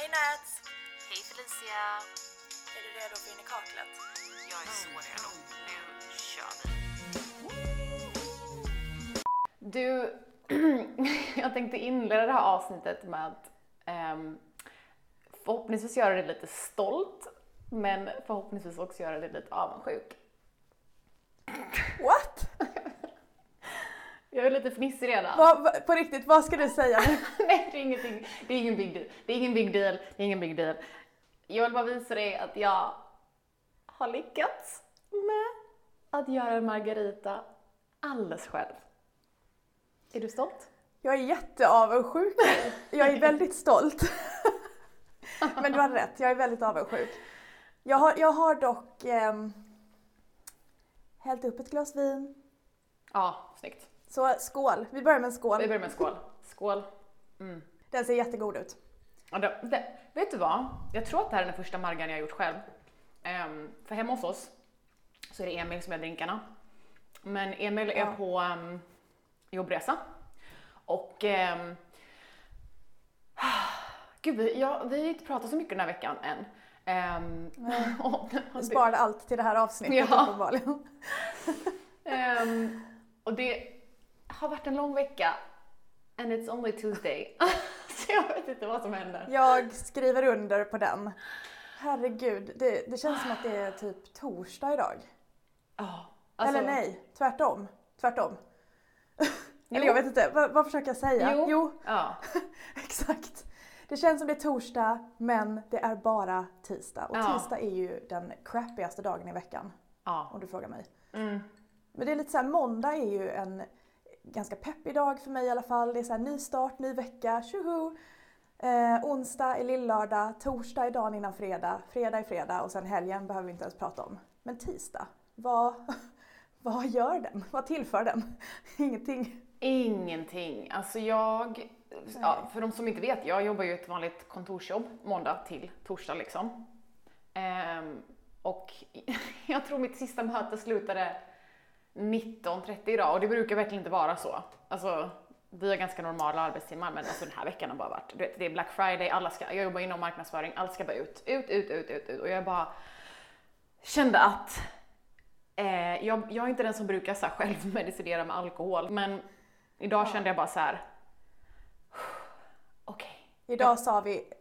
Hej Nats! Hej Felicia! Är du redo för in i kaklet? Jag är så redo. Nu kör vi. Du, jag tänkte inleda det här avsnittet med att ehm, förhoppningsvis göra dig lite stolt, men förhoppningsvis också göra dig lite avundsjuk. What? Jag är lite fnissig redan. Va, va, på riktigt, vad ska du säga nu? Nej, det är ingenting. Det är ingen big deal. Det är ingen big deal. Det är ingen big deal. Jag vill bara visa dig att jag har lyckats med att göra en margarita alldeles själv. Är du stolt? Jag är jätteavundsjuk. Jag är väldigt stolt. Men du har rätt, jag är väldigt avundsjuk. Jag har, jag har dock ehm, hällt upp ett glas vin. Ja, snyggt. Så skål, vi börjar med en skål. Vi börjar med en skål. Skål. Den ser jättegod ut. Ja, det, det, vet du vad? Jag tror att det här är den första margan jag har gjort själv. Ehm, för hemma hos oss så är det Emil som gör drinkarna. Men Emil är Ja. på um, jobbresa. Och... Um, gud, vi, ja, vi har inte pratat så mycket den här veckan än. Um, sparade allt till det här avsnittet Ja. uppenbarligen. Ehm, och det har varit en lång vecka. And it's only Tuesday. så jag vet inte vad som händer. Jag skriver under på den. Herregud, det, det känns som att det är typ torsdag idag. Ja, alltså- Eller nej, tvärtom. Tvärtom. Eller jag vet inte, vad, vad försöker jag säga? Jo. jo, Ja. exakt. Det känns som det är torsdag, men det är bara tisdag. Och Ja. tisdag är ju den crappigaste dagen i veckan, ja. om du frågar mig. Mm. Men det är lite så här, måndag är ju en ganska peppig dag för mig i alla fall. Det är så här, ny start, ny vecka, tjoho! Eh, onsdag är lillördag, torsdag är dagen innan fredag, fredag är fredag och sen helgen behöver vi inte ens prata om. Men tisdag, vad, vad gör den? Vad tillför den? Ingenting. Ingenting. Alltså jag, ja, för de som inte vet, jag jobbar ju ett vanligt kontorsjobb måndag till torsdag liksom. Ehm, och jag tror mitt sista möte slutade 19.30 idag och det brukar verkligen inte vara så. Alltså, vi har ganska normala arbetstimmar men alltså den här veckan har bara varit, du vet, det är Black Friday, alla ska, jag jobbar inom marknadsföring, allt ska bara ut, ut, ut, ut, ut, ut och jag bara kände att eh, jag, jag är inte den som brukar så här självmedicinera med alkohol men idag kände jag bara så här. okej, Idag sa vi,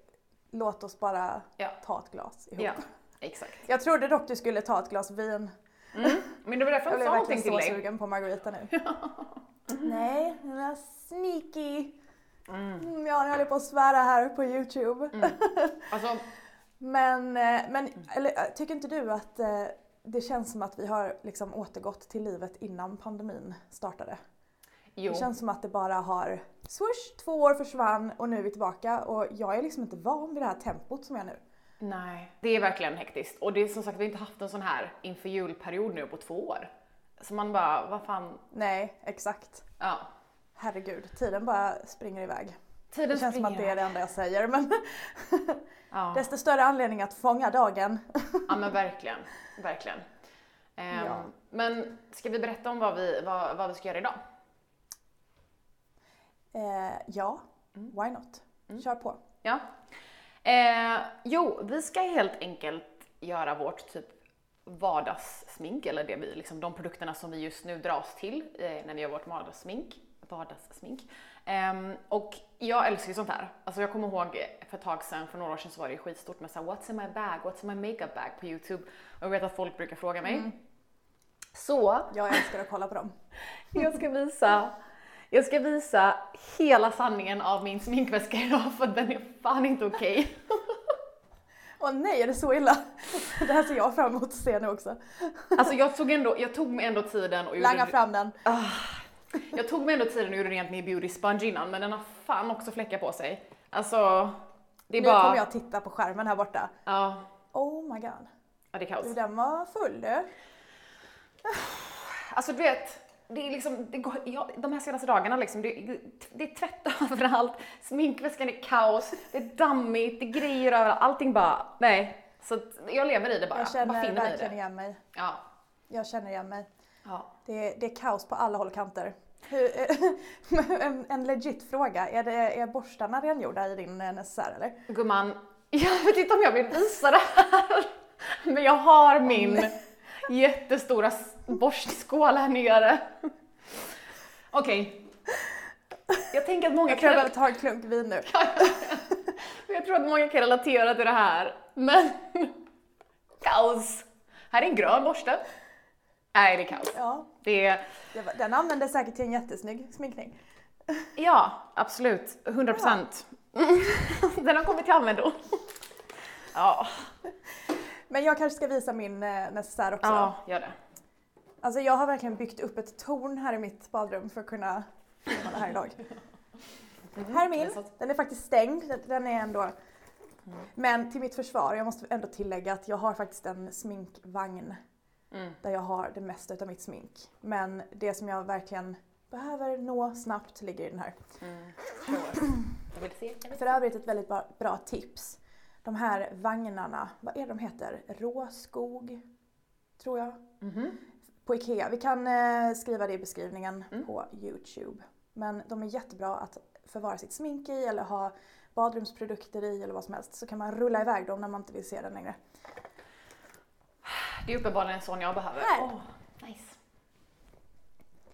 låt oss bara Ja. ta ett glas ihop. ja, exakt. Jag trodde dock du skulle ta ett glas vin. Men det var därför Jag jag blev sa någonting verkligen till så dig. sugen på Margarita nu. Nej, den är sneaky. Mm, ja, jag håller på att svära här på Youtube. Alltså, Men, eh, men eller, eh, tycker inte du att eh, det känns som att vi har liksom återgått till livet innan pandemin startade? jo. Det känns som att det bara har swoosh, två år försvann och nu är vi tillbaka och jag är liksom inte van vid det här tempot som jag är nu. Nej, det är verkligen hektiskt. Och det är som sagt, vi har inte haft en sån här inför julperiod nu på två år. Så man bara, vad fan, Nej, exakt. ja. Herregud, tiden bara springer iväg. Tiden Det känns som att springer det är det enda jag säger men Ja. desto större anledning att fånga dagen. ja, men verkligen, verkligen. Ehm, Ja. Men ska vi berätta om vad vi, vad, vad vi ska göra idag? Eh, ja, why not? Kör på. Ja. Eh, jo, vi ska helt enkelt göra vårt typ vardagssmink, eller det vi, liksom, de produkterna som vi just nu dras till eh, när vi gör vårt vardagssmink. vardagssmink. Ehm, och jag älskar ju sånt här. Alltså jag kommer ihåg för ett tag sedan, för några år sedan så var det ju skitstort med så här, what's in my bag, what's in my makeup bag på YouTube. Och jag vet att folk brukar fråga mig. Så Jag älskar att kolla på dem. jag ska visa, jag ska visa hela sanningen av min sminkväska idag för den är fan inte okej. Åh nej, är det så illa? Det här ser jag fram emot att se nu också. Alltså jag tog, ändå, jag tog mig ändå tiden och gjorde, Langa fram den. jag tog mig ändå tiden och gjorde rent min beauty sponge innan men den har fan också fläckar på sig. Alltså, det är Nu bara... kommer jag titta på skärmen här borta. Ja, Oh my god. ja, det är kaos. Du, den var full du. Alltså du vet, det är liksom, det går, ja, de här senaste dagarna liksom, det, det är tvätt överallt, sminkväskan är kaos, det är dammigt, det är grejer överallt, allting bara, nej. Så jag lever i det bara, Jag bara känner finner i verkligen igen mig. Ja. Jag känner igen mig. ja. Det är, det är kaos på alla håll och kanter. En, en legit fråga, är, det, är borstarna rengjorda i din eh, necessär eller? Gumman, jag vet inte om jag vill visa det här. Men jag har min jättestora s- borstskål här nere. Okej. Jag tänker att många Jag tror jag kan, ta en klunk vin nu. jag tror att många kan relatera till det här. Men kaos. Här är en grön borste. Nej, det är kaos. Ja, Det är, den använde säkert till en jättesnygg sminkning. ja, absolut. 100 procent. Den har kommit till användning. Ja, Men jag kanske ska visa min eh, necessär också. ja, gör det. Alltså jag har verkligen byggt upp ett torn här i mitt badrum för att kunna filma det här idag. Här är min. Den är faktiskt stängd. Den- är ändå... Men till mitt försvar, jag måste ändå tillägga att jag har faktiskt en sminkvagn Mm. där jag har det mesta utav mitt smink. Men det som jag verkligen behöver nå snabbt ligger i den här. Mm. Jag vill se. Jag vill För övrigt ett väldigt bra, bra tips. De här vagnarna, vad är de heter? Råskog, tror jag. Mhm. På IKEA. Vi kan eh, skriva det i beskrivningen Mm. på Youtube. Men de är jättebra att förvara sitt smink i eller ha badrumsprodukter i eller vad som helst. Så kan man rulla iväg dem när man inte vill se den längre. Det är uppenbarligen en sån jag behöver. Här. Åh, nice.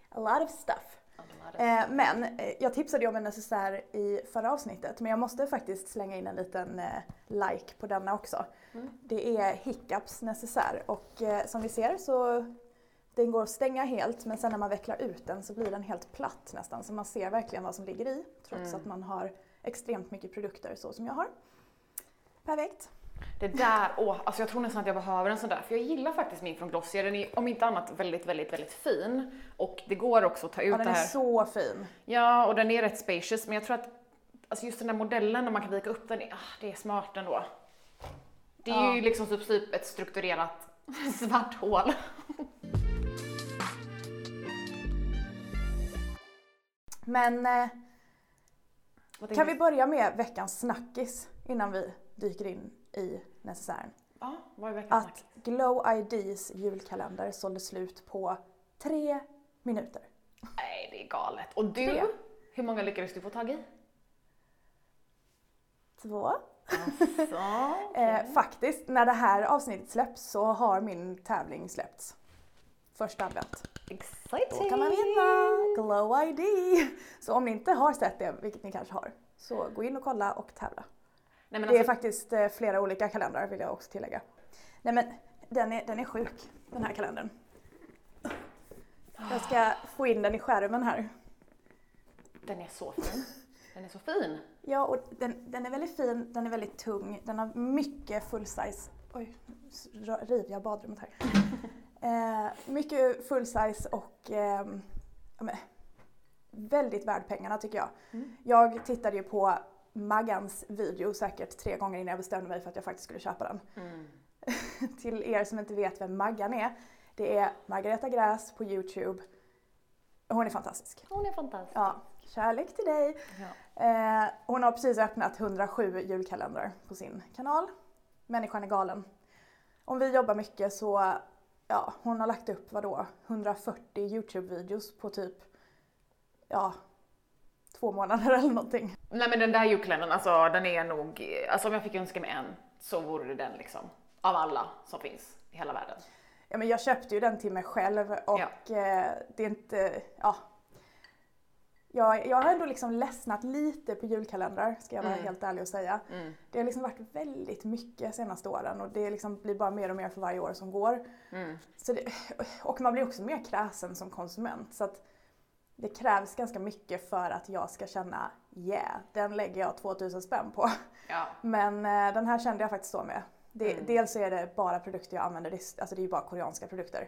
A lot of stuff. Eh, men eh, jag tipsade ju om en necessär i förra avsnittet men jag måste faktiskt slänga in en liten eh, like på denna också. Mm. Det är Hiccups necessär och eh, som vi ser så den går att stänga helt men sen när man vecklar ut den så blir den helt platt nästan så man ser verkligen vad som ligger i trots Mm. att man har extremt mycket produkter så som jag har. Perfekt. Det där, åh, alltså jag tror nästan att jag behöver en sån där, för jag gillar faktiskt min från Glossier. Den är om inte annat väldigt, väldigt, väldigt fin. Och det går också att ta ut Ja, det den är här. så fin. Ja, och den är rätt spacious, men jag tror att alltså just den där modellen när man kan vika upp den, ah, det är smart ändå. Det är Ja. ju liksom typ, typ ett strukturerat svart hål. Men eh, kan vi börja med veckans snackis innan vi dyker in i necessären? Ja, vad är veckans snack? att Glow IDs julkalender sålde slut på tre minuter. Nej, det är galet. Och du, Tre. hur många lyckades du få tag i? Två. Alltså, Eh, faktiskt, när det här avsnittet släpps så har min tävling släppts. Första advent. Exciting! Då kan man vinna Glow ID! Så om ni inte har sett det, vilket ni kanske har, så gå in och kolla och tävla. Nej, Det är alltså, faktiskt eh, flera olika kalendrar vill jag också tillägga. Nej men den är, den är sjuk, den här kalendern. Jag ska få in den i skärmen här. den är så fin. Den är så fin. Ja, och den, den är väldigt fin, den är väldigt tung, den har mycket full size. Oj, river jag badrummet här. Eh, mycket full size och men, väldigt värd pengarna tycker jag. Mm. Jag tittade ju på Maggans video säkert tre gånger innan jag bestämde mig för att jag faktiskt skulle köpa den. Mm. Till er som inte vet vem Maggan är, det är Margareta Gräs på Youtube. Hon är fantastisk. Hon är fantastisk. Ja, kärlek till dig. Ja. Eh, hon har precis öppnat 107 julkalendrar på sin kanal. Människan är galen. Om vi jobbar mycket så, ja, hon har lagt upp vadå, 140 Youtube-videos på typ, ja, två månader eller någonting. Nej men den där julkalendern, alltså den är nog, alltså om jag fick önska mig en så vore det den liksom. Av alla som finns i hela världen. Ja, men jag köpte ju den till mig själv och Ja. eh, det är inte, ja. Jag, jag har ändå liksom ledsnat lite på julkalendrar, ska jag vara Mm. helt ärlig och säga. Mm. Det har liksom varit väldigt mycket senaste åren och det liksom blir bara mer och mer för varje år som går. Mm. Så det, och man blir också mer kräsen som konsument. Så att det krävs ganska mycket för att jag ska känna yeah, den lägger jag 2000 spänn på. Ja. Men eh, den här kände jag faktiskt så med. Det, Mm. Dels så är det bara produkter jag använder, det, är- alltså det är ju bara koreanska produkter.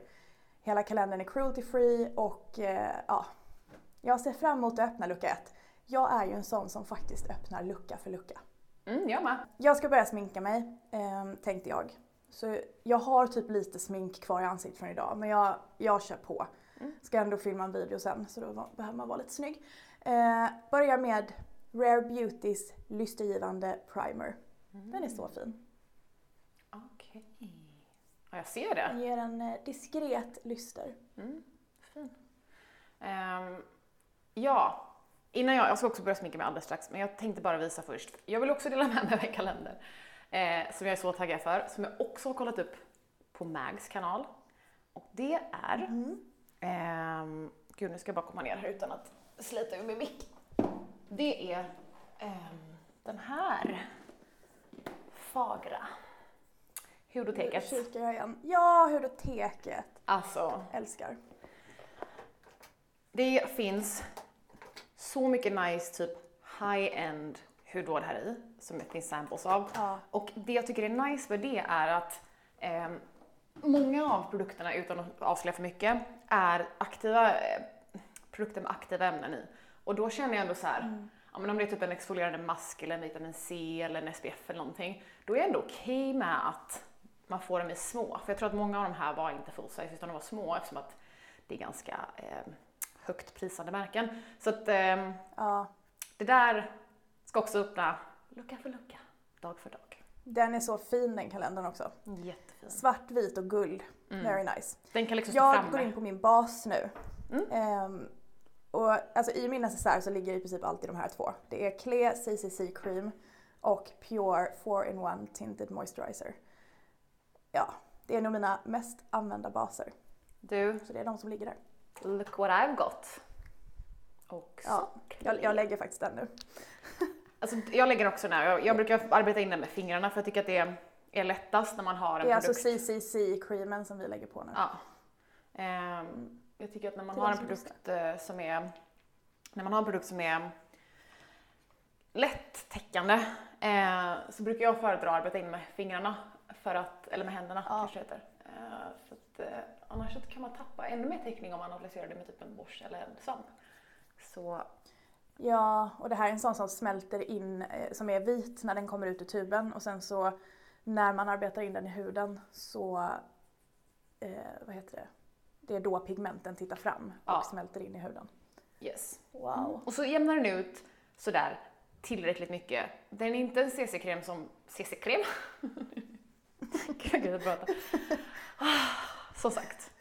Hela kalendern är cruelty free och eh, ja, jag ser fram emot att öppna lucka ett. Jag är ju en sån som faktiskt öppnar lucka för lucka. Mm, jag med. Jag ska börja sminka mig, eh, tänkte jag. Så jag har typ lite smink kvar i ansiktet från idag, men jag, jag kör på. Mm. Ska ändå filma en video sen, så då behöver man vara lite snygg. Eh, börja med Rare Beautys lystergivande primer. Den är så fin. Okej. Ja, jag ser Den det. ger en eh, diskret lyster. Mm, fin. Ehm, Ja, innan jag, jag ska också börja sminka mig alldeles strax, men jag tänkte bara visa först. Jag vill också dela med mig av en kalender eh, som jag är så taggad för, som jag också har kollat upp på Mags kanal. Och det är, ehm, gud nu ska jag bara komma ner här utan att slita ur min mick. Det är ehm, den här fagra hudoteket. Nu kikar jag igen. Ja, hudoteket. Alltså, Älskar. Det finns så mycket nice typ high-end hudvård här i som det finns samples av. Ja. Och det jag tycker är nice med det är att ehm, många av produkterna, utan att avslöja för mycket, är aktiva eh, produkter med aktiva ämnen i. Och då känner jag ändå så här, ja, men om det är typ en exfolierande mask eller en vitamin C eller en SPF eller någonting, då är jag ändå okej med att man får dem i små. För jag tror att många av de här var inte full size utan de var små eftersom att det är ganska eh, högt prisade märken. Så att ehm, Ja. det där ska också öppna lucka för lucka, dag för dag. Den är så fin den kalendern också. Jättefin. Svart, vit och guld. Very nice. Den kan liksom Jag går in på min bas nu. Mm. Ehm, och alltså i min necessär så ligger i princip alltid de här två. Det är Clé CCC Cream och Pure 4-in-1 Tinted Moisturizer. Ja, det är nog mina mest använda baser. Du, Så det är de som ligger där. Look what I've got. Och Ja, Jag, jag lägger faktiskt den nu. Alltså, jag lägger också den här. Jag, jag brukar arbeta in den med fingrarna för jag tycker att det är, är lättast när man har en Det är produkt. alltså CCC-creamen som vi lägger på nu. Ja. Ehm, jag tycker att när man har en produkt eh, som är när man har en produkt som är lätt täckande eh, så brukar jag föredra att arbeta in med fingrarna för att, eller med händerna Ja. kanske det heter. Eh, för att, eh, annars så kan man tappa ännu mer täckning om man applicerar det med typ en borste eller en svamp. Så Ja, och det här är en sån som smälter in, eh, som är vit när den kommer ut ur tuben och sen så när man arbetar in den i huden så, eh, vad heter det, det är då pigmenten tittar fram och Ja. smälter in i huden. yes. Wow. Och så jämnar den ut sådär tillräckligt mycket. Den är inte en CC-kräm som... CC-kräm? Gud, jag prata. Så sagt.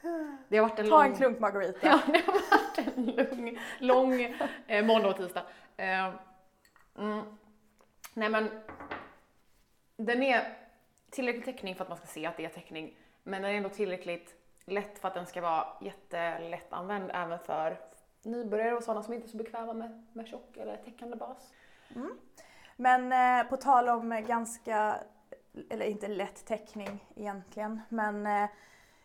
Det har varit en Ta lång... en klunk Margarita. Ja, det har varit en lång, lång eh, måndag och tisdag. Eh, mm. Nej men, den är tillräcklig täckning för att man ska se att det är täckning, men den är ändå tillräckligt lätt för att den ska vara jättelätt använd även för nybörjare och sådana som inte är så bekväma med, med tjock eller täckande bas. Men eh, på tal om ganska, eller inte lätt täckning egentligen, men eh,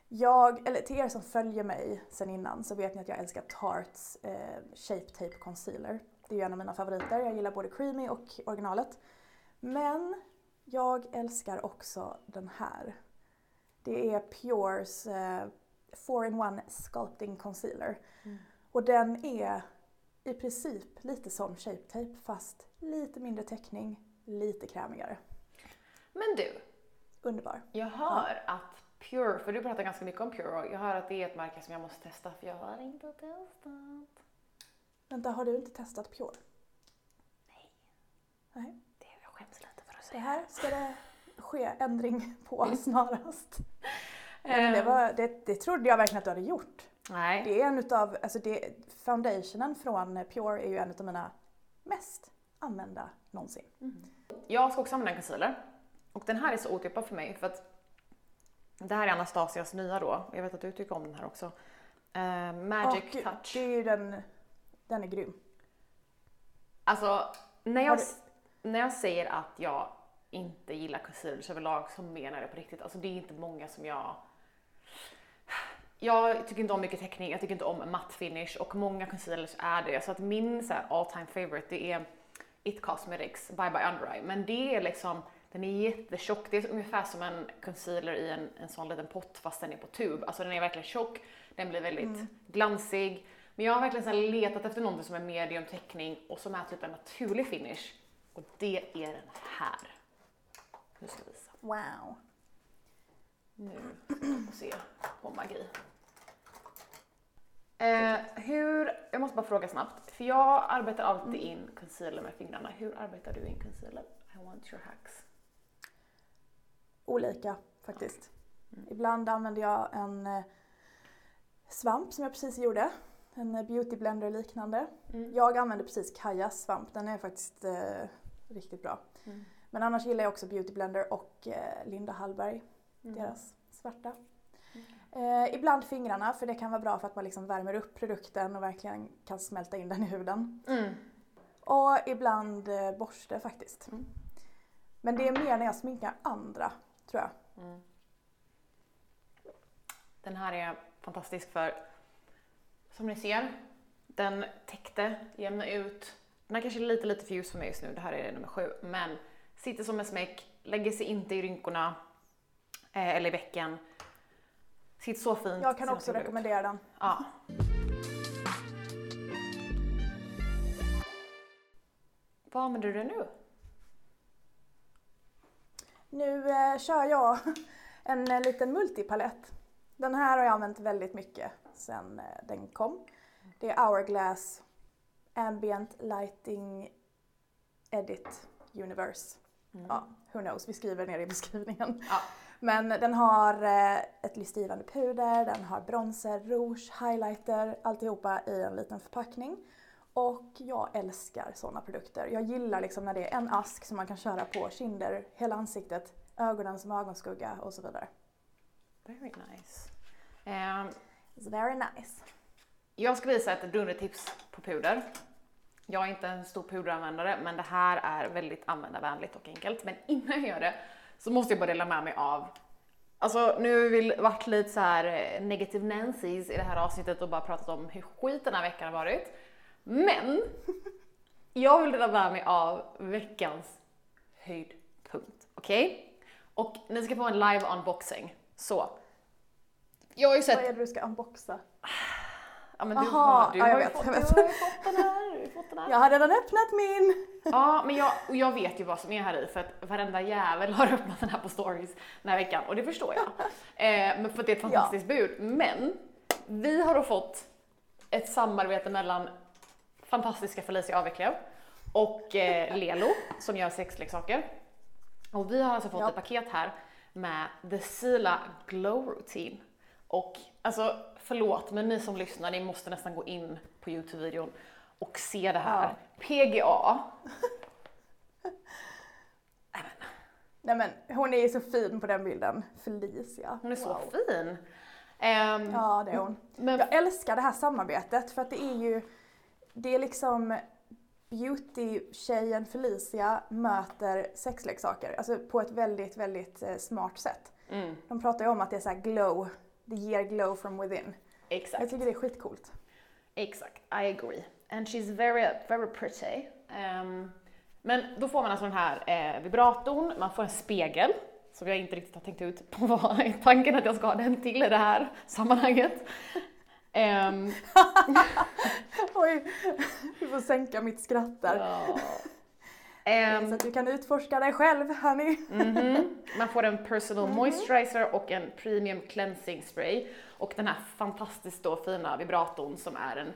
jag, eller till er som följer mig sen innan så vet ni att jag älskar Tarts eh, Shape Tape Concealer. Det är ju en av mina favoriter, jag gillar både Creamy och originalet. Men jag älskar också den här. Det är Pures eh, 4-in-1 Sculpting Concealer. Och den är i princip lite som Shape Tape fast lite mindre täckning, lite krämigare. Men du, Underbar. jag hör att Pure, för du pratar ganska mycket om Pure, och jag hör att det är ett märke som jag måste testa för jag har inte testat. Vänta, har du inte testat Pure? Nej. Nej. Det jag skäms lite för att Det säga. här ska det ske ändring på snarast. Men det, var, det, det trodde jag verkligen att du hade gjort. Nej. Det är en utav, alltså det, foundationen från Pure är ju en av mina mest använda någonsin. Jag ska också använda en concealer. Och den här är så otippad för mig för att det här är Anastasias nya då. Jag vet att du tycker om den här också. Eh, Magic Och Touch. Det är den, den är grym. Alltså, när jag, du- när jag säger att jag inte gillar concealers överlag så menar jag det på riktigt. Alltså det är inte många som jag... Jag tycker inte om mycket täckning, jag tycker inte om matt finish och många concealers är det. Så att min så all time favorite det är It Cosmetics Bye Bye Under Eye. Men det är liksom, den är jättetjock. Det är ungefär som en concealer i en, en sån liten pott fast den är på tub. Alltså den är verkligen tjock, den blir väldigt glansig. Men jag har verkligen så letat efter någonting som är medium täckning och som är typ en naturlig finish. Och det är den här. Nu ska jag visa. Wow. Nu ska vi se på magi. Eh, hur, jag måste bara fråga snabbt, för jag arbetar alltid in concealer med fingrarna. Hur arbetar du in concealer? I want your hacks. Olika faktiskt. Ibland använder jag en eh, svamp som jag precis gjorde. En eh, beauty blender liknande. Mm. Jag använder precis Kajas svamp, den är faktiskt eh, riktigt bra. Mm. Men annars gillar jag också beauty blender och eh, Linda Hallberg, Mm. deras svarta. Eh, ibland fingrarna för det kan vara bra för att man liksom värmer upp produkten och verkligen kan smälta in den i huden. Mm. Och ibland eh, borste faktiskt. Mm. Men det är mer när jag sminkar andra, tror jag. Mm. Den här är fantastisk för, som ni ser, den täckte, jämnade ut. Den här kanske är lite, lite för ljus för mig just nu, det här är nummer sju. Men sitter som en smäck, lägger sig inte i rynkorna eh, eller i bäcken. Sitter så fint. Jag kan också naturlig ut. rekommendera den. Ja. Vad använder du nu? Nu eh, kör jag en eh, liten multipalett. Den här har jag använt väldigt mycket sedan eh, den kom. Det är Hourglass Ambient Lighting Edit Universe. Ja, who knows, vi skriver ner i beskrivningen. Ja. Men den har eh, ett lystgivande puder, den har bronzer, rouge, highlighter, alltihopa i en liten förpackning. Och jag älskar sådana produkter. Jag gillar liksom när det är en ask som man kan köra på kinder, hela ansiktet, ögonen som ögonskugga och så vidare. Very nice. Ehm, It's very nice. Jag ska visa ett dundertips på puder. Jag är inte en stor puderanvändare, men det här är väldigt användarvänligt och enkelt. Men innan jag gör det så måste jag bara dela med mig av Alltså nu har vi varit lite så här eh, negative Nancys i det här avsnittet och bara pratat om hur skit den här veckan har varit. Men jag vill dela med mig av veckans höjdpunkt. Okej? Och ni ska få en live unboxing. Så. Jag har ju sett Vad är det du ska unboxa? Ja men du Aha, har, du ja, har, jag ju fått, du har fått den här, du fått den här. Jag har redan öppnat min! Ja, men jag, och jag vet ju vad som är här i för att varenda jävel har öppnat den här på stories den här veckan och det förstår jag. Eh, men för att det är ett fantastiskt bud. Men vi har då fått ett samarbete mellan fantastiska Felicia Aveklev och eh, Lelo som gör sexleksaker. Och vi har alltså fått Ja. ett paket här med The Sila Glow Routine. Och alltså förlåt, men ni som lyssnar, ni måste nästan gå in på Youtube-videon och se det här. PGA. Nej men hon är ju så fin på den bilden. Felicia. Hon är så Wow. fin. Ehm, Ja det är hon. Men Jag älskar det här samarbetet för att det är ju, det är liksom beauty-tjejen Felicia möter sexleksaker, alltså på ett väldigt, väldigt eh, smart sätt. mm, De pratar ju om att det är så här glow, det ger glow from within. exakt. Jag tycker det är skitcoolt. Exakt, I agree. And she's very, very pretty. Ehm, men då får man alltså den här eh, vibratorn, man får en spegel, som jag inte riktigt har tänkt ut på vad tanken att jag ska ha den till i det här sammanhanget. Ehm, Oj, du får sänka mitt skratt där. ja. Så Ehm, att du kan utforska dig själv, hörni. Mhm. Man får en personal moisturizer och en premium cleansing spray. Och den här fantastiskt då fina vibratorn som är en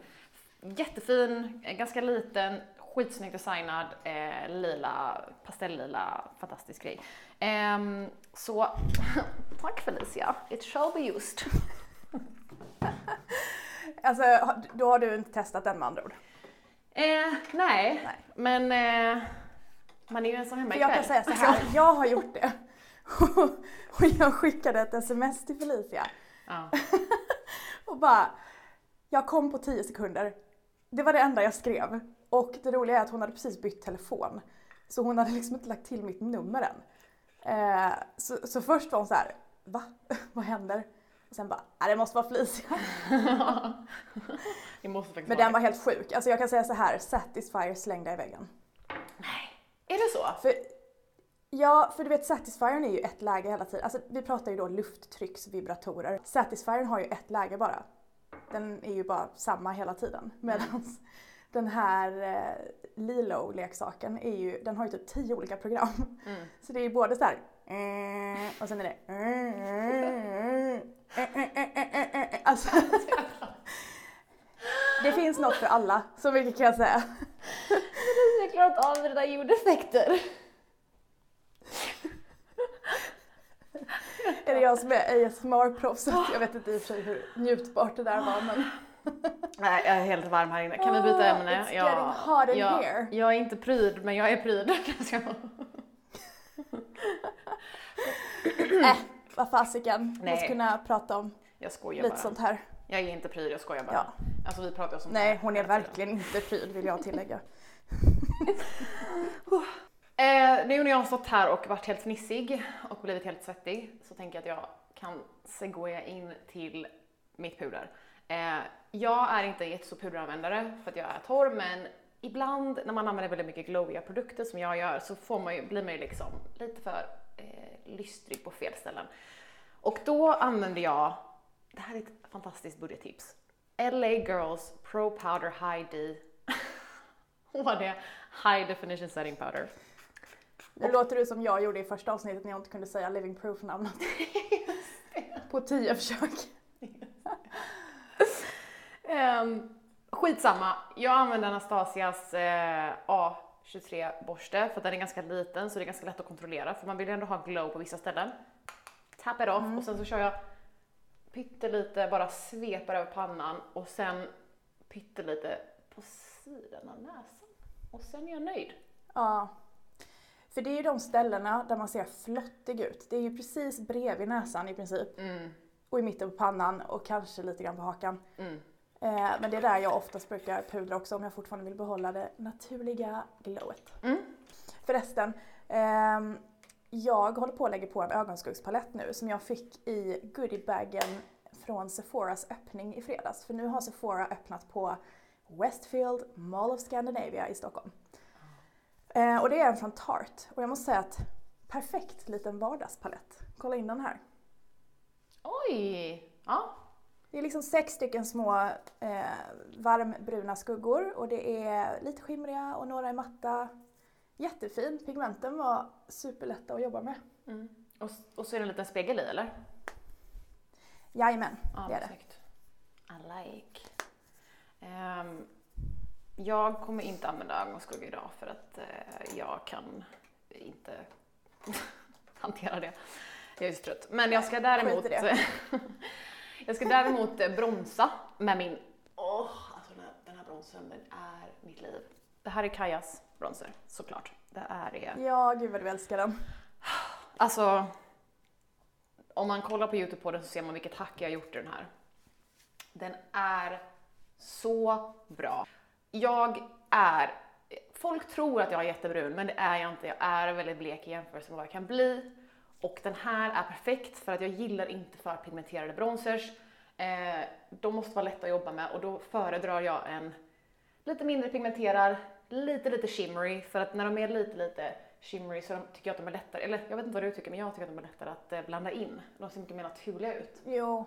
jättefin, ganska liten, skitsnyggt designad, eh, lila, pastellila, fantastisk grej. Ehm, så tack Felicia, it shall be used. Alltså, då har du inte testat den med andra ord. Eh, nej, Nej. men eh, man är ju ensam hemma För jag kan ikväll. säga så här, jag har gjort det. Och jag skickade ett sms till Felicia Ja. och bara, jag kom på 10 sekunder. Det var det enda jag skrev. Och det roliga är att hon hade precis bytt telefon. Så hon hade liksom inte lagt till mitt nummer än. Eh, så, så först var hon så här, va? Vad händer? Och sen bara, "Ah, det måste vara faktiskt Men den var helt sjuk. Alltså jag kan säga så här, Satisfyer slängde i väggen. Är det så? För, ja, för du vet Satisfyern är ju ett läge hela tiden. Alltså vi pratar ju då lufttrycksvibratorer. Satisfyern har ju ett läge bara. Den är ju bara samma hela tiden. Medan den här eh, Lilo-leksaken är ju, den har ju typ tio olika program. Mm. Så det är ju både så här eh, och sen är det eh, Alltså, det finns något för alla, så mycket kan jag säga. Jag har klarat av det där ljudeffekter. Är det jag som är ASMR-proffset? Jag vet inte i och för sig hur njutbart det där var men... Nej, jag är helt varm här inne. Kan vi byta ämne? it's getting hot in jag, here. jag är inte pryd, men jag är pryd. Äh, vad fasiken. Nej. Måste kunna prata om jag skojar lite bara. sånt här. Jag är inte pryd, jag skojar bara. Ja. Alltså vi pratar om sånt Nej, här hon är hela tiden. verkligen inte pryd vill jag tillägga. Eh, nu när jag har stått här och varit helt fnissig och blivit helt svettig så tänker jag att jag kan segwaya in till mitt puder. Eh, jag är inte jättestor puderanvändare för att jag är torr men ibland när man använder väldigt mycket glowiga produkter som jag gör så får man ju, blir man ju liksom lite för eh, lystrig på fel ställen. Och då använde jag, det här är ett fantastiskt budgettips, LA Girls Pro Powder High D. Vad det High Definition Setting Powder. Nu och, låter du som jag gjorde i första avsnittet när jag inte kunde säga Living Proof-namnet. på tio försök. um, skitsamma, jag använde Anastasias eh, A 23-borste för den är ganska liten så det är ganska lätt att kontrollera för man vill ju ändå ha glow på vissa ställen. Tap it off mm. och sen så kör jag pyttelite, bara sveper över pannan och sen pyttelite på sidan av näsan. Och sen är jag nöjd. Ja. För det är ju de ställena där man ser flottig ut. Det är ju precis bredvid näsan i princip. Mm. Och i mitten på pannan och kanske lite grann på hakan. Mm. Eh, men det är där jag oftast brukar pudra också om jag fortfarande vill behålla det naturliga glowet. Mm. Förresten, ehm, jag håller på att lägga på en ögonskuggspalett nu som jag fick i goodiebagen från Sephoras öppning i fredags. För nu har Sephora öppnat på Westfield Mall of Scandinavia i Stockholm. Eh, och det är en från Tarte och jag måste säga att perfekt liten vardagspalett. Kolla in den här. Oj! Ja. Det är liksom sex stycken små eh, varmbruna skuggor och det är lite skimriga och några är matta. Jättefin. Pigmenten var superlätta att jobba med. Mm. Och, och så är det en liten spegel i eller? Jajamän, Ja, det är det. snyggt. I like. Ehm, jag kommer inte använda ögonskugga idag för att eh, jag kan inte hantera det. Jag är så trött. Men jag ska däremot, det. jag ska däremot eh, bronsa med min, åh, alltså den här, den här bronsen, den är mitt liv. Det här är Kajas bronser, såklart. Det här är Ja, gud vad du älskar den. Alltså, om man kollar på Youtube på den så ser man vilket hack jag har gjort i den här. Den är så bra. Jag är, folk tror att jag är jättebrun men det är jag inte. Jag är väldigt blek i jämförelse med vad jag kan bli. Och den här är perfekt för att jag gillar inte för pigmenterade bronzers. Eh, de måste vara lätta att jobba med och då föredrar jag en lite mindre pigmenterad, lite lite shimmery för att när de är lite lite shimmery så tycker jag att de är lättare, eller jag vet inte vad du tycker men jag tycker att de är lättare att eh, blanda in. De ser mycket mer naturliga ut. Jo.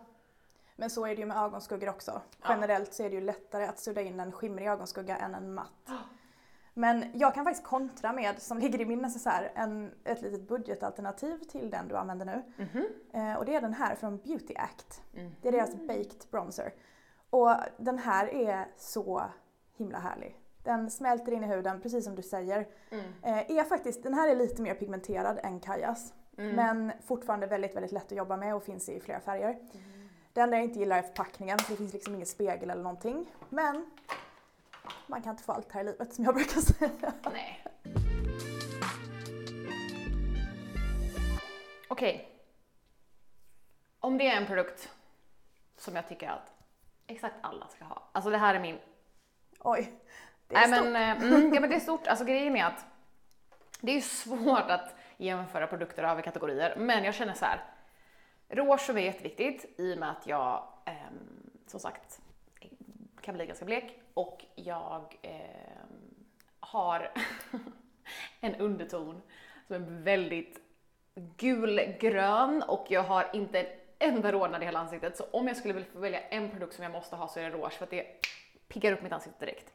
Men så är det ju med ögonskuggor också. Ja. Generellt så är det ju lättare att sudda in en skimrig ögonskugga än en matt. Men jag kan faktiskt kontra med, som ligger i min necessär, en, ett litet budgetalternativ till den du använder nu. Mhm. Eh, och det är den här från Beauty Act. Mm. Det är deras Baked Bronzer. Och den här är så himla härlig. Den smälter in i huden, precis som du säger. Mm. Eh, är faktiskt, den här är lite mer pigmenterad än Kajas. Mm. Men fortfarande väldigt, väldigt lätt att jobba med och finns i flera färger. Mm. Det enda jag inte gillar är förpackningen, för det finns liksom ingen spegel eller någonting. Men man kan inte få allt här i livet som jag brukar säga. Nej. Okej. Om det är en produkt som jag tycker att exakt alla ska ha. Alltså det här är min... Oj, det är Nej stort. men, eh, mm, ja, men det är stort. Alltså grejen är att det är ju svårt att jämföra produkter över kategorier. Men jag känner så här. Rouge mig är jätteviktigt i och med att jag ehm, som sagt kan bli ganska blek och jag ehm, har en underton som är väldigt gulgrön och jag har inte en enda rodnad i hela ansiktet. Så om jag skulle vilja välja en produkt som jag måste ha så är det rouge för att det piggar upp mitt ansikte direkt.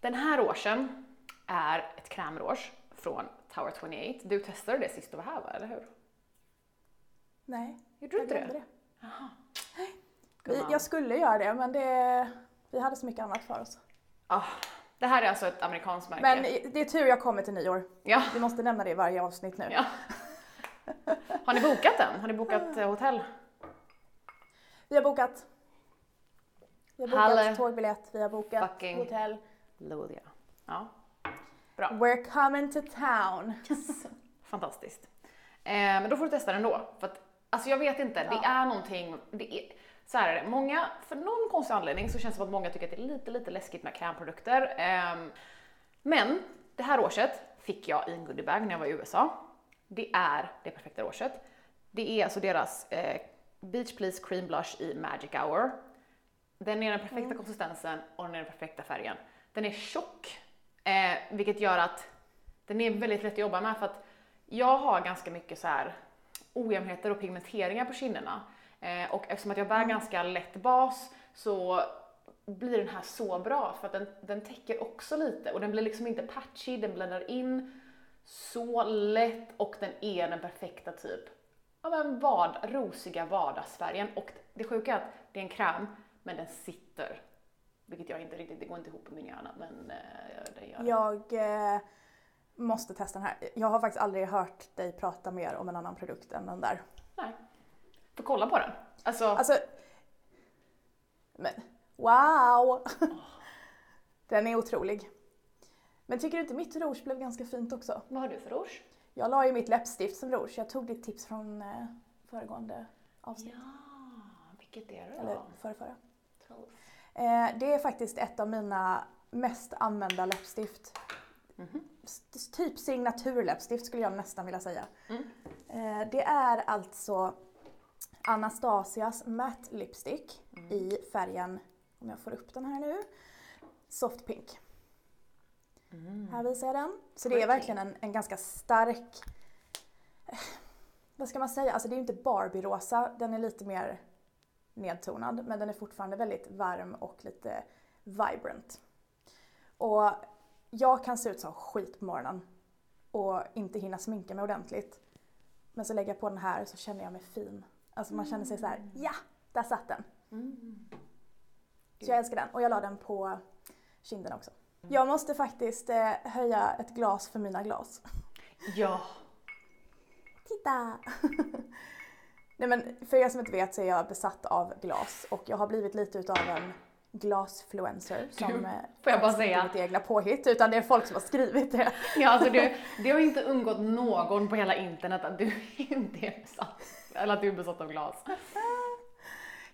Den här rougen är ett krämrouge från Tower 28. Du testade det sist du var här va, eller hur? Nej, Gjorde du inte det? det. Jaha. Jag skulle göra det, men det, vi hade så mycket annat för oss. Ah, det här är alltså ett amerikanskt märke. Men det är tur jag kommer till nyår. ja, Vi måste nämna det i varje avsnitt nu. ja. Har ni bokat den? Har ni bokat eh, hotell? Vi har bokat. Vi har bokat Halle. tågbiljett, vi har bokat Fucking- hotell. Lodia. Ja, We're coming to town. fantastiskt. Eh, men då får du testa den då. För att, alltså jag vet inte, det Ja. är någonting, det är, så här är det, många, för någon konstig anledning så känns det som att många tycker att det är lite, lite läskigt med krämprodukter. Ehm, men det här råset fick jag i en goodiebag när jag var i USA. Det är det perfekta råset. Det är alltså deras eh, Beach Please Cream Blush i Magic Hour. Den är den perfekta konsistensen och den är den perfekta färgen. Den är tjock, eh, vilket gör att den är väldigt lätt att jobba med för att jag har ganska mycket så här ojämnheter och pigmenteringar på kinderna. Eh, och eftersom att jag bär ganska lätt bas så blir den här så bra för att den, den täcker också lite och den blir liksom inte patchy, den bländar in så lätt och den är den perfekta typ ja, men vad, rosiga vardagsfärgen. Och det sjuka är att det är en kräm, men den sitter. Vilket jag inte riktigt, det går inte ihop på min hjärna, men eh, det gör. Jag eh, måste testa den här. Jag har faktiskt aldrig hört dig prata mer om en annan produkt än den där. Får kolla på den. Alltså, Alltså, men wow! Den är otrolig. Men tycker du inte mitt rouge blev ganska fint också? vad har du för rouge? Jag la ju mitt läppstift som rouge. Jag tog ditt tips från eh, föregående avsnitt. Ja, vilket är det då? Eller förra, förra. Eh, det är faktiskt ett av mina mest använda läppstift. Mhm. S- Typ signaturläppstift skulle jag nästan vilja säga. Mm. Eh, det är alltså Anastasias Matte Lipstick Mm. i färgen, om jag får upp den här nu, Soft Pink. Här visar jag den. Så det är Mm. Verkligen en, en ganska stark, eh, vad ska man säga, alltså det är ju inte Barbie-rosa, den är lite mer nedtonad men den är fortfarande väldigt varm och lite vibrant. Och jag kan se ut som skit på morgonen och inte hinna sminka mig ordentligt. Men så lägger jag på den här så känner jag mig fin. Alltså man känner sig så här, ja, där satt den. Mm. Så jag älskar den och jag la den på kinden också. Jag måste faktiskt eh, höja ett glas för mina glas. Ja. Titta! Nej men för er som inte vet så är jag besatt av glas och jag har blivit lite utav en glasfluencer som eh, får jag bara säga? inte egna påhitt utan det är folk som har skrivit det. ja alltså det, det har inte undgått någon på hela internet att du inte är besatt. Eller att du är besatt av glas.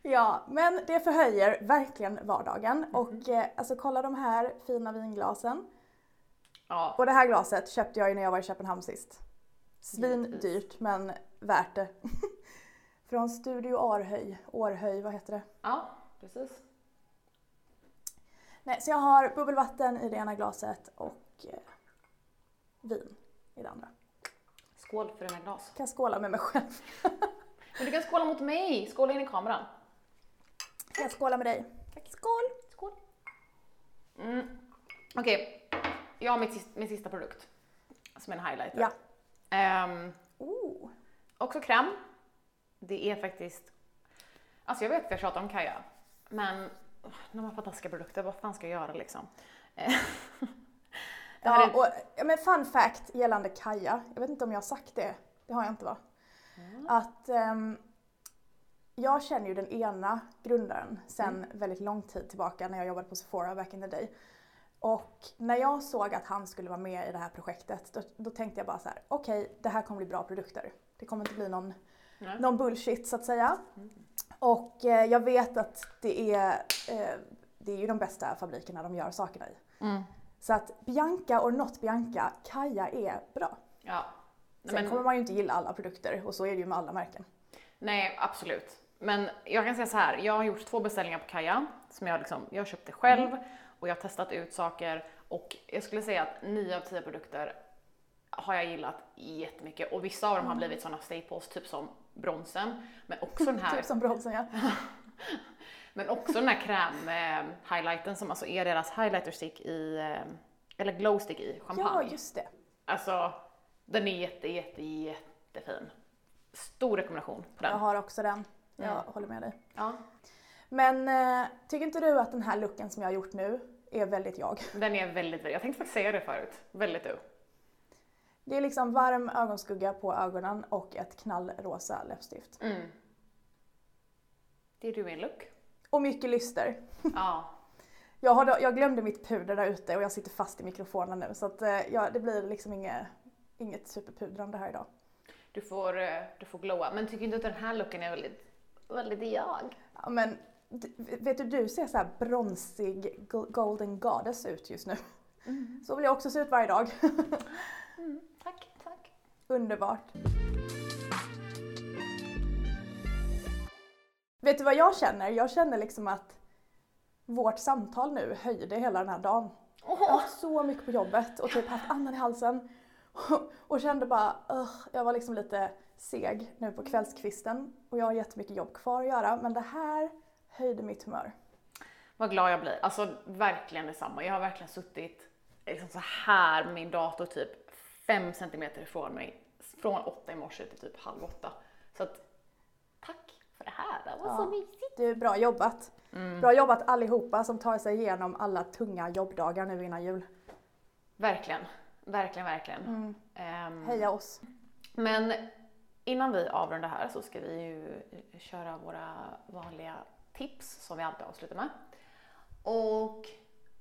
Ja, men det förhöjer verkligen vardagen Mhm. och eh, alltså kolla de här fina vinglasen. Ja. Och det här glaset köpte jag ju när jag var i Köpenhamn sist. Svin Givetvis. dyrt men värt det. Från Studio Arhöj, Århöj, vad heter det? ja, precis. Nej, så jag har bubbelvatten i det ena glaset och eh, vin i det andra. Skål för dina glas. Kan jag skåla med mig själv? Men du kan skåla mot mig. Skåla in i kameran. Kan jag skåla med dig? Skål! Skål. Mm. Okej, jag har mitt min sista produkt. Som är en highlighter. Ja. Ehm, Oh. också kräm. Det är faktiskt... Alltså jag vet att jag tjatar om Kaja. Men när man fantastiska produkter, vad fan ska jag göra liksom? Eh, Ja, är, och, ja, men fun fact gällande Kaja, jag vet inte om jag har sagt det, det har jag inte va? Att ehm, jag känner ju den ena grundaren sen väldigt lång tid tillbaka när jag jobbade på Sephora back in the day. Och när jag såg att han skulle vara med i det här projektet då, då tänkte jag bara så här: okej det här kommer bli bra produkter. Det kommer inte bli någon, Nej. någon bullshit så att säga. Och eh, jag vet att det är, eh, det är ju de bästa fabrikerna de gör sakerna i. mm, Så att Bianca or not Bianca, Kaja är bra. ja. Sen men- kommer man ju inte gilla alla produkter och så är det ju med alla märken. Nej, absolut. Men jag kan säga så här, jag har gjort två beställningar på Kaja som jag liksom, jag köpte själv och jag har testat ut saker och jag skulle säga att 9 av 10 produkter har jag gillat jättemycket och vissa av dem har blivit sådana staples, typ som bronsen, men också den här Typ som bronsen ja. Men också den här kräm-highlighten som alltså är deras highlighter stick i, eh, eller glow stick i Ja, champagne. just det. Alltså, den är jätte, jätte, jättefin. Stor rekommendation på den. Jag har också den. Jag Mm. håller med dig. Ja, Men eh, tycker inte du att den här looken som jag har gjort nu är väldigt jag? den är väldigt, väldigt, jag tänkte faktiskt säga det förut, väldigt du. Det är liksom varm ögonskugga på ögonen och ett knallrosa läppstift. Mm. Det är du en look. Och mycket lyster. Ja. Jag, har, då- jag glömde mitt puder där ute och jag sitter fast i mikrofonen nu så att eh, ja, det blir liksom inget, inget superpudrande här idag. Du får, eh, du får glowa. Men tycker inte att den här looken är väldigt, väldigt jag? Ja, men vet du, du ser så här bronsig go- golden goddess ut just nu. Så vill jag också se ut varje dag. Mm, tack, tack. Underbart. Vet du vad jag känner? Jag känner liksom att vårt samtal nu höjde hela den här dagen. Jag har haft så mycket på jobbet och typ haft andan i halsen. Och kände bara, "Ugh." jag var liksom lite seg nu på kvällskvisten. Och jag har jättemycket jobb kvar att göra men det här höjde mitt humör. vad glad jag blir. Alltså verkligen detsamma. Jag har verkligen suttit liksom så här med min dator typ fem centimeter ifrån mig. Från åtta i morse till typ halv åtta. Så att tack för det här. Det var så Ja. mysigt. Du, bra jobbat! Bra jobbat allihopa som tar sig igenom alla tunga jobbdagar nu innan jul. Verkligen, verkligen, verkligen. Ehm, Heja oss! Men innan vi avrundar här så ska vi ju köra våra vanliga tips som vi alltid avslutar med. Och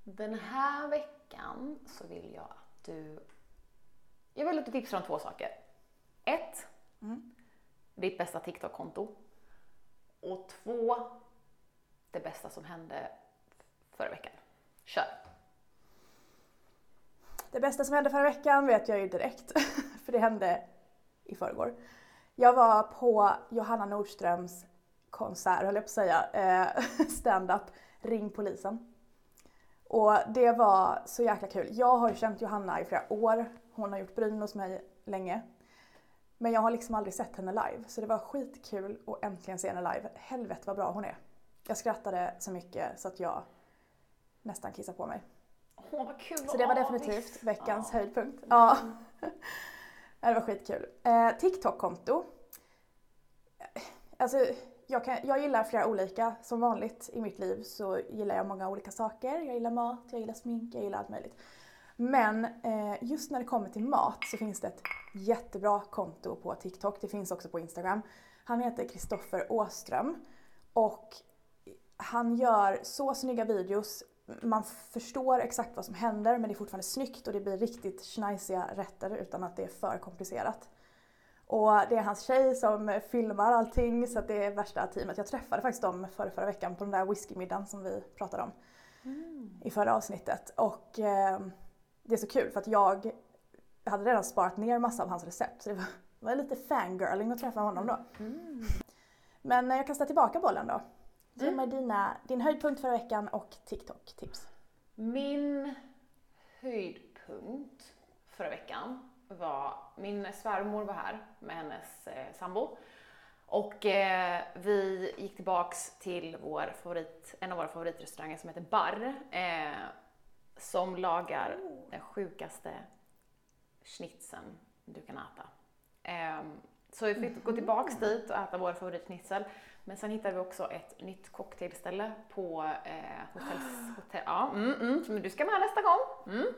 den här veckan så vill jag att du... Jag vill att du tipsar om två saker. Ett, ditt bästa TikTok-konto. Och två, det bästa som hände förra veckan. Kör! Det bästa som hände förra veckan vet jag ju direkt, för det hände i förrgår. Jag var på Johanna Nordströms konsert, höll jag på att säga, eh, stand-up Ring polisen. Och det var så jäkla kul. Jag har ju känt Johanna i flera år, hon har gjort bryn hos mig länge. Men jag har liksom aldrig sett henne live, så det var skitkul att äntligen se henne live. Helvete vad bra hon är. Jag skrattade så mycket så att jag nästan kissade på mig. Åh, vad kul! Så det var definitivt veckans Ja. höjdpunkt. Ja. Ja, det var skitkul. Eh, TikTok-konto. Alltså, jag, kan, jag gillar flera olika. Som vanligt i mitt liv så gillar jag många olika saker. Jag gillar mat, jag gillar smink, jag gillar allt möjligt. Men eh, just när det kommer till mat så finns det ett jättebra konto på TikTok. Det finns också på Instagram. Han heter Kristoffer Åström. Och han gör så snygga videos. Man förstår exakt vad som händer men det är fortfarande snyggt och det blir riktigt schnajsiga rätter utan att det är för komplicerat. Och det är hans tjej som filmar allting så att det är värsta teamet. Jag träffade faktiskt dem förra, förra veckan på den där whiskymiddagen som vi pratade om i förra avsnittet. Och eh, det är så kul för att jag hade redan sparat ner massa av hans recept så det var, det var lite fangirling att träffa honom då. Men eh, jag kastar tillbaka bollen då. Ge mig dina, din höjdpunkt förra veckan och TikTok-tips. Min höjdpunkt förra veckan var, min svärmor var här med hennes eh, sambo. Och eh, vi gick tillbaks till vår favorit, en av våra favoritrestauranger som heter Barr. Eh, som lagar den sjukaste schnitzeln du kan äta. Ehm, så vi fick gå tillbaks dit och äta vår favoritschnitzel. Men sen hittade vi också ett nytt cocktailställe på eh, hotell, hotell... Ja, mm, mm, men du ska med nästa gång. Mm.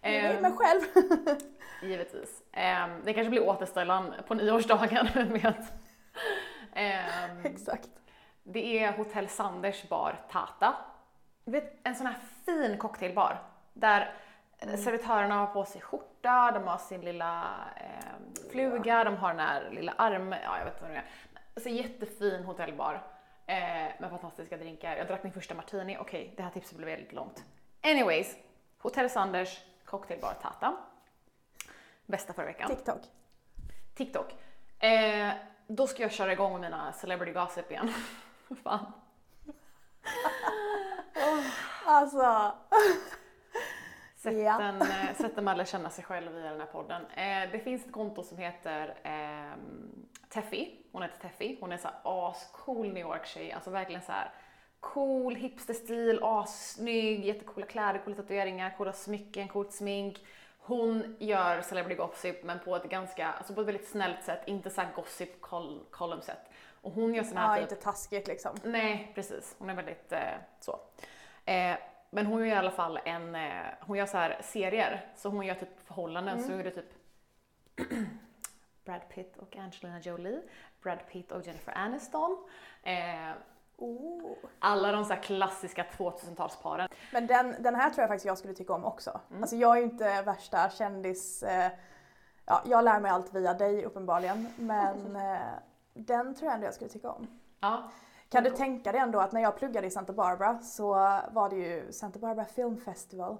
Jag är mig själv. Givetvis. Ehm, det kanske blir återställaren på nyårsdagen, vem vet. Ehm, Exakt. det är Hotell Sanders bar Tata. Vet, en sån här fin cocktailbar där servitörerna har på sig skjorta, de har sin lilla eh, fluga, de har den här lilla arm... Ja, jag vet inte vad det är. Alltså jättefin hotellbar eh, med fantastiska drinkar. Jag drack min första martini. Okej, det här tipset blev väldigt långt. Anyways, Hotell Sanders cocktailbar Tata. Bästa förra veckan. TikTok. TikTok. Eh, då ska jag köra igång med mina celebrity gossip igen. Fan. Alltså. Sätten, Ja. eh, sätten man lär känna sig själv via den här podden. Eh, det finns ett konto som heter eh, Teffy. Hon heter Teffy. Hon är så ascool New York-tjej. Alltså verkligen så här cool hipsterstil, assnygg, jättecoola kläder, coola tatueringar, coola smycken, coolt smink. Hon gör celebrity gossip men på ett ganska, alltså på ett väldigt snällt sätt, inte så här gossip col- column sätt. Och hon gör sån här Ja, typ inte taskigt liksom. Nej, precis. Hon är väldigt eh, så. Eh, men hon gör i alla fall en, eh, hon gör så här serier, så hon gör typ förhållanden, så hon gjorde typ Brad Pitt och Angelina Jolie, Brad Pitt och Jennifer Aniston. Oh. alla de så här klassiska 2000-talsparen. Men den, den här tror jag faktiskt jag skulle tycka om också. Mm. Alltså jag är ju inte värsta kändis... Eh, ja, jag lär mig allt via dig uppenbarligen. Men eh, den tror jag ändå jag skulle tycka om. Ja, Kan du tänka dig ändå att när jag pluggade i Santa Barbara så var det ju Santa Barbara Film Festival.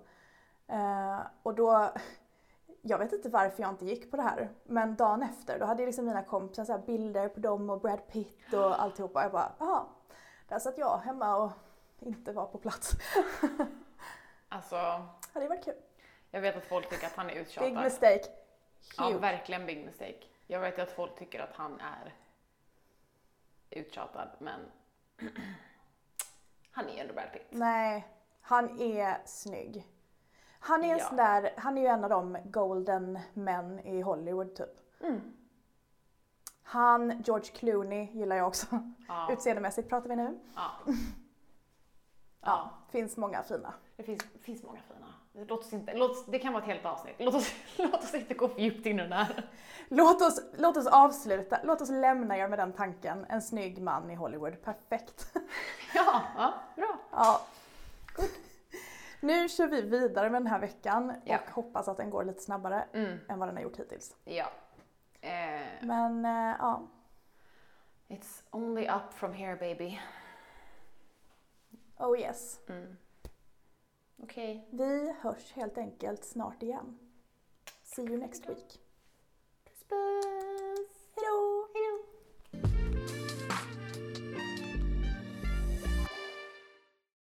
Eh, och då, jag vet inte varför jag inte gick på det här, men dagen efter då hade liksom mina kompisar så bilder på dem och Brad Pitt och alltihopa. Jag bara, jaha, där satt jag hemma och inte var på plats. alltså hade ju varit kul. jag vet att folk tycker att han är uttjatad. Big mistake. Ja, Huge. verkligen big mistake. Jag vet att folk tycker att han är uttjatad, men han är ju ändå Brad Pitt. Nej, han är snygg. Han är Ja. sån där, han är ju en av de golden män i Hollywood typ. Mm. Han, George Clooney gillar jag också. Ja. Utseendemässigt pratar vi nu. Ja. Ja, Ja. finns många fina. Det finns, finns många fina. Låt oss inte, låt, det kan vara ett helt avsnitt. Låt oss, låt oss inte gå för djupt in i den här. Låt oss, låt oss avsluta, låt oss lämna er med den tanken. En snygg man i Hollywood, perfekt. Ja, ja bra. Ja. Nu kör vi vidare med den här veckan Ja. och hoppas att den går lite snabbare Mm. än vad den har gjort hittills. Ja. Eh, Men eh, ja, it's only up from here baby. oh yes. Mm. Okej. Okay. Vi hörs helt enkelt snart igen. See you next week. Puss puss! Hejdå!